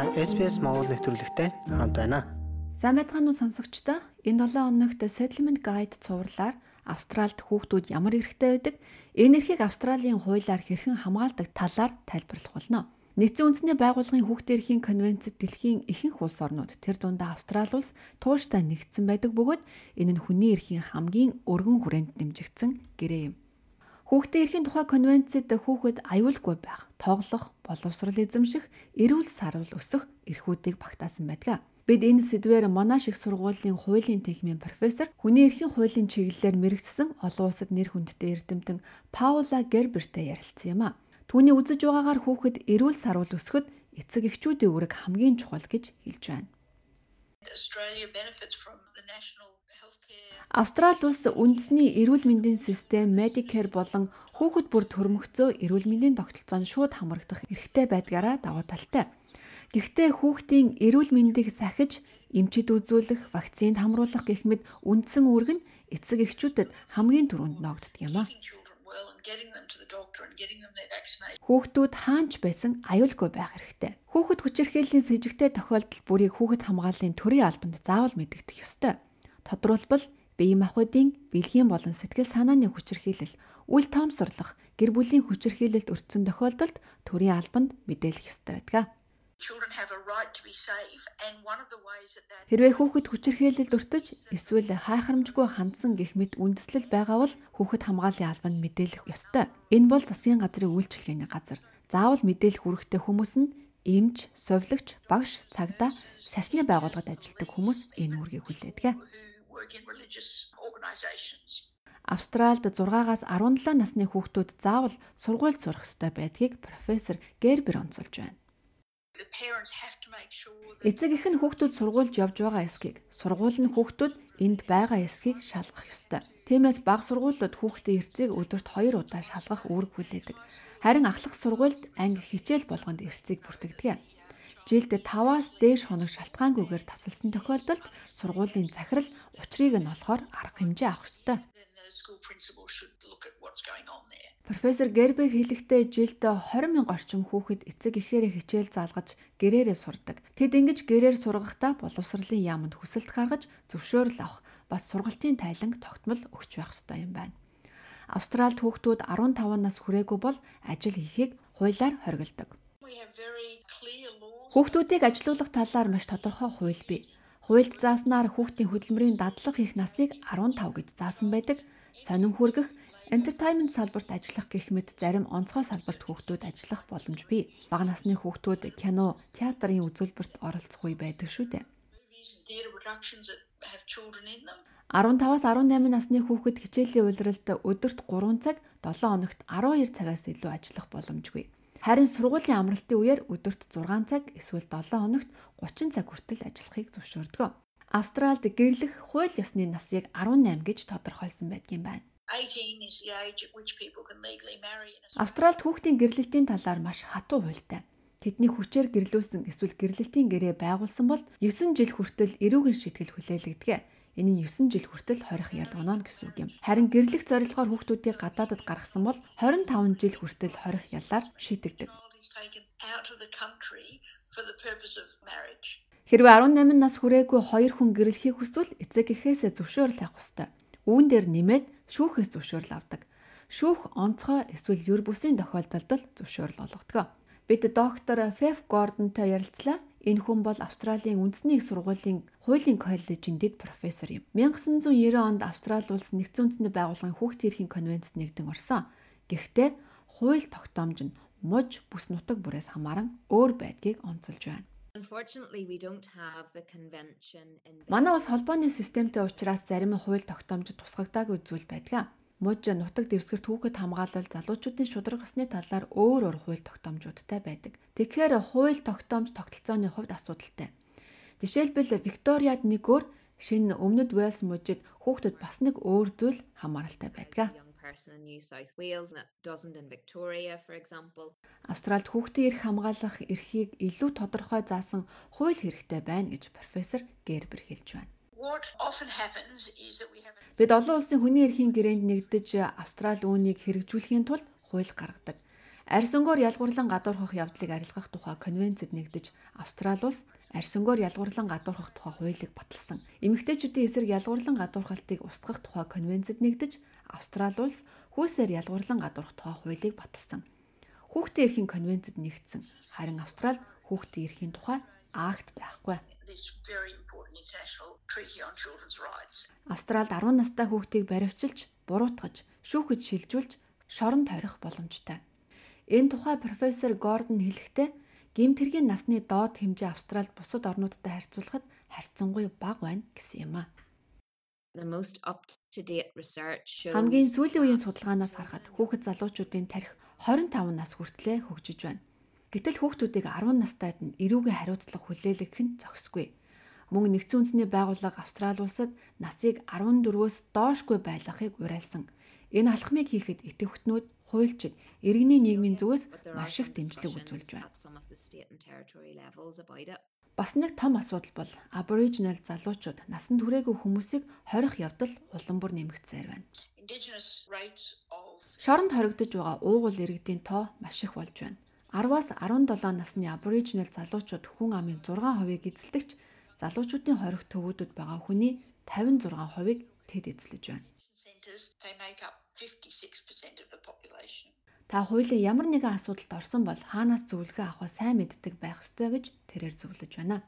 Та SPS Монгол нэвтрүүлэгтэй хамт байна. Сайн байцгаана уу сонсогчдоо? Энэ 7 өнөخت Settlement Guide цувралаар Австральд хүүхдүүд ямар эрхтэй байдаг, энэ эрхийг Австралийн хуулиар хэрхэн хамгаалдаг талаар тайлбарлах болно. Нэгдсэн үндэсний байгууллагын хүүхдийн эрхийн конвенцэд дэлхийн ихэнх улс орнууд тэр дундаа Австрали улс тууштай нэгдсэн байдаг бөгөөд энэ нь хүний эрхийн хамгийн өргөн хүрээнд дэмжигдсэн гэрээ юм. Хүүхдийн эрхийн тухай конвенцэд хүүхэд аюулгүй байх, тоглох, боловсрол эзэмших, эрүүл сарвал өсөх эрхүүдийг багтаасан байдаг. Бид энэ сэдвээр Монаш их сургуулийн хуулийн техникийн профессор, хүний эрхийн хуулийн чиглэлээр мэрэгдсэн олон улсад нэр хүндтэй эрдэмтэн Паула Гербертэй ярилцсан юм а. Түүний үзэж байгаагаар хүүхэд эрүүл сарвал өсгөхөд эцэг эхчүүдийн үүрэг хамгийн чухал гэж хэлж байна. Австрали улс үндэсний эрүүл мэндийн систем Medicare болон хүүхэд бүр төрмөгцөө эрүүл мэндийн тогтолцоонд шууд хамрагдах эрхтэй байдгаараа даваа талтай. Гэхдээ хүүхдийн эрүүл мэндийг сахиж, эмчид үзүүлэх, вакцинд хамруулах гэх мэт үндсэн үүрэг нь эцэг эхчүүдэд хамгийн түрүүнд ногддог юм а. Хүүхдүүд хаанч байсан аюулгүй байх хэрэгтэй. Хүүхэд хүчирхээлийн с ิจ гтэй тохиолдол бүрийг хүүхэд хамгааллын төрийн албанд заавал мэдэгдэх ёстой. Тодорхойлбол бие махбодын бэлгийн болон сэтгэл санааны хүчирхийлэл, үл тоомсорлох, гэр бүлийн хүчирхийлэлд өртсөн тохиолдолд төрийн албанд мэдээлэх ёстой байдаг. Хэрвээ хүүхэд хүчирхийлэлд өртөж эсвэл хайхрамжгүй хандсан гэх мэт үндэслэл байгаа бол хүүхэд хамгааллын албанд мэдээлэх ёстой. Энэ бол засгийн газрын үйлчилгээний газар. Заавал мэдээлэх үүрэгтэй хүмүүс нь эмч, совилогч, багш, цагдаа, шашны байгууллагад ажилладаг хүмүүс энэ үүргийг хүлээдэг. Австральд 6-аас 17 насны хүүхдүүд заавал сургуульд сурах ёстой байдгийг профессор Гербер онцолж байна. Эцэг эх нь хүүхдүүд сургуульд явж байгаа эсхийг, сургууль нь хүүхдүүд энд байгаа эсхийг шалгах ёстой. Тиймээс бага сургуулиуд хүүхдийн эрцгийг өдөрт 2 удаа шалгах үүрэг хүлээдэг. Харин ахлах сургуульд анги хичээл болгонд эрцгийг бүртгэдэг. Жилд 5-аас дээш хоног шалтгаангүйгээр тасалсан тохиолдолд сургуулийн захирал учрыг нь олохоор арга хэмжээ авах ёстой. Профессор Гербер хэлэхдээ жилд 20 мянга орчим хүүхэд эцэг эхээрээ хичээл заалгаж гэрээрээ сурдаг. Тэд ингэж гэрээр сургахдаа боловсролын яамд хүсэлт гаргаж зөвшөөрөл авах бас сургалтын тайланг тогтмол өгч байх ёстой юм байна. Австральд хүүхдүүд 15 нас хүрээгүй бол ажил хийхийг хуулиар хориглодог. Хүүхдүүдийг ажилуулах талаар маш тодорхой хууль бий. Хуульд зааснаар хүүхдийн хөдөлмөрийн дадлага хийх насыг 15 гэж заасан байдаг. Сонин хүргэх, entertainment салбарт ажиллах гэх мэт зарим онцгой салбарт хүүхдүүд ажиллах боломж бий. Бага насны хүүхдүүд кино, театрын үзүүлбэрт оролцох үе байдаг шүү дээ. 15-аас 18 насны хүүхэд хичээлийн улиралд өдөрт 3 цаг, 7 хоногт 12 цагаас илүү ажиллах боломжгүй. Харин сургуулийн амралтын үеэр өдөрт 6 цаг эсвэл 7 хоногт 30 цаг хүртэл ажиллахыг зөвшөөрдөг. Австралид гэрлэх хууль ёсны насыг 18 гэж тодорхойлсон байдгийн байна. Австралид хүүхдийн гэрлэлтийн талаар маш хатуу хуультай. Тэдний хүчээр гэрлүүлсэн эсвэл гэрлэлтийн гэрээ байгуулсан бол 9 жил хүртэл эрүүгийн шийтгэл хүлээлгдэг. Энэ нь 9 жил хүртэл хорих ял оноо гэсэн үг юм. Харин гэрлэх зорилгоор хүүхдүүдийг гадаадад гаргасан бол 25 жил хүртэл хорих ялаар шийдэгдэг. Хэрвээ 18 нас хүрээгүй хоёр хүн гэрлэхийг хүсвэл эцэг эхээсээ зөвшөөрөл авах ёстой. Үүн дээр нэмээд шүүхээс зөвшөөрөл авдаг. Шүүх онцгой эсвэл юр бүсийн тохиолдолд зөвшөөрөл олгодог. Бид доктор Феф Гордонтой ярилцлаа. Энэ хүн бол Австралийн үндэсний их сургуулийн хуулийн коллежийн дэд профессор юм. 1990 онд Австрали улс нэгдсэн үндэсний байгууллагын хүүхдийн эрхийн конвенцэд нэгдэн орсон. Гэхдээ хууль тогтоомж нь муж бүс нутаг бүрээс хамааран өөр байдгийг онцолж байна. Манай бас холбооны системтэй учраас зарим хууль тогтоомжид тусгагдаагүй зүйл байдаг муж нутаг дэвсгэрт хүүхэд хамгаалал залуучуудын шударга ёсны талаар өөр өөр хууль тогтоомжуудтай байдаг. Тэгэхээр хууль тогтоомж тогтолцооны хувьд асуудалтай. Жишээлбэл Викториад нэг өөр шинэ өмнөд Уэльс мужид хүүхдэд бас нэг өөр зүйл хамааралтай байдаг. Австралид хүүхдийн эрх хамгаалах эрхийг илүү тодорхой заасан хууль хэрэгтэй байна гэж профессор Гербер хэлж байна. Бид олон улсын хүний эрхийн гэрээнд нэгдэж Австрали үүнийг хэрэгжүүлэхийн тулд хууль гаргадаг. Арьсангоор ялгуурлан гадуурхах явдлыг арилгах тухай конвенцэд нэгдэж Австрали улс арьсангоор ялгуурлан гадуурхах тухай хуулийг баталсан. Эмэгтэйчүүдийн эсрэг ялгуурлан гадуурхалтыг устгах тухай конвенцэд нэгдэж Австрали улс хүйсээр ялгуурлан гадуурхах тухай хуулийг баталсан. Хүүхдийн эрхийн конвенцэд нэгдсэн. Харин Австралид хүүхдийн эрхийн тухай акт байхгүй. Австралид 10 настай хүүхдийг баривчилж, буруутгаж, шүүхэд шилжүүлж, шоронд тойрох боломжтой. Энэ тухай профессор Гордон хэлэхдээ гемтэргийн насны доод хэмжээ Австралид бусад орнуудтай харьцуулахад харьцангуй бага байна гэсэн юм а. Хамгийн сүүлийн үеийн судалгаанаас харахад хүүхэд залуучуудын тарих 25 нас хүртлээр хөгжиж байна. Гэтэл хүүхдүүдийг 10 настайд нь эрүүгийн хариуцлага хүлээлгэх нь зохисгүй. Мөн нэгдсэн үндэсний байгууллага Австрали улсад насыг 14-өөс доошгүй байлгахыг уриалсан. Энэ алхмыг хийхэд идэвхтнүүд хуульчид иргэний нийгмийн зүгээс маш их дэмжлэг үзүүлж байна. Бас нэг том асуудал бол Aboriginal залуучууд насан туршаагүй хүмүүсийг хорих явдал улам бүр нэмэгдсээр байна. Шоронд хоригдож байгаа уугуул иргэдийн тоо маш их болж байна. 10-аас 17 насны Aboriginal залуучууд хүн амын 6%-ийг эзэлдэгч залуучуудын хорих төвүүдүүд байгаа хүний 56%-ийг тэд эзлэж байна. Та хуулийн ямар нэгэн асуудалд орсон бол хаанаас зөвлөгөө авахаа сайн мэддэг байх ёстой гэж тэрээр зөвлөж байна.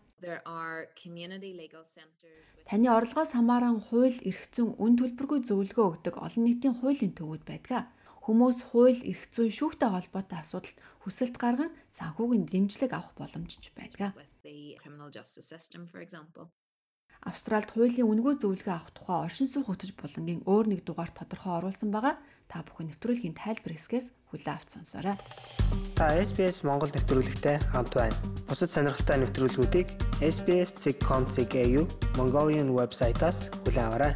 Таны орлогоос хамааран хууль эрх зүйн үн төлбөргүй зөвлөгөө өгдөг олон нийтийн хуулийн төвүүд байдаг. Хүмүүс хууль эрх зүйн шүүхтэй холбоотой асуудалд хүсэлт гарган санхүүгийн дэмжлэг авах боломж байдаг. Австралид хуулийн үнэгүй зөвлөгөө авах тухай оршин суух хөтөж булангийн өөр нэг дугаар тодорхой оруулсан байгаа. Та бүхэн нэвтрүүлгийн тайлбар хэсгээс хүлээ авч сонсоорой. Та SBS Монгол нэвтрүүлэгтэй хамт байна. Бусад сонирхолтой нэвтрүүлгүүдийг SBS.com.cg Mongolian вебсайтаас хүлээн аваарай.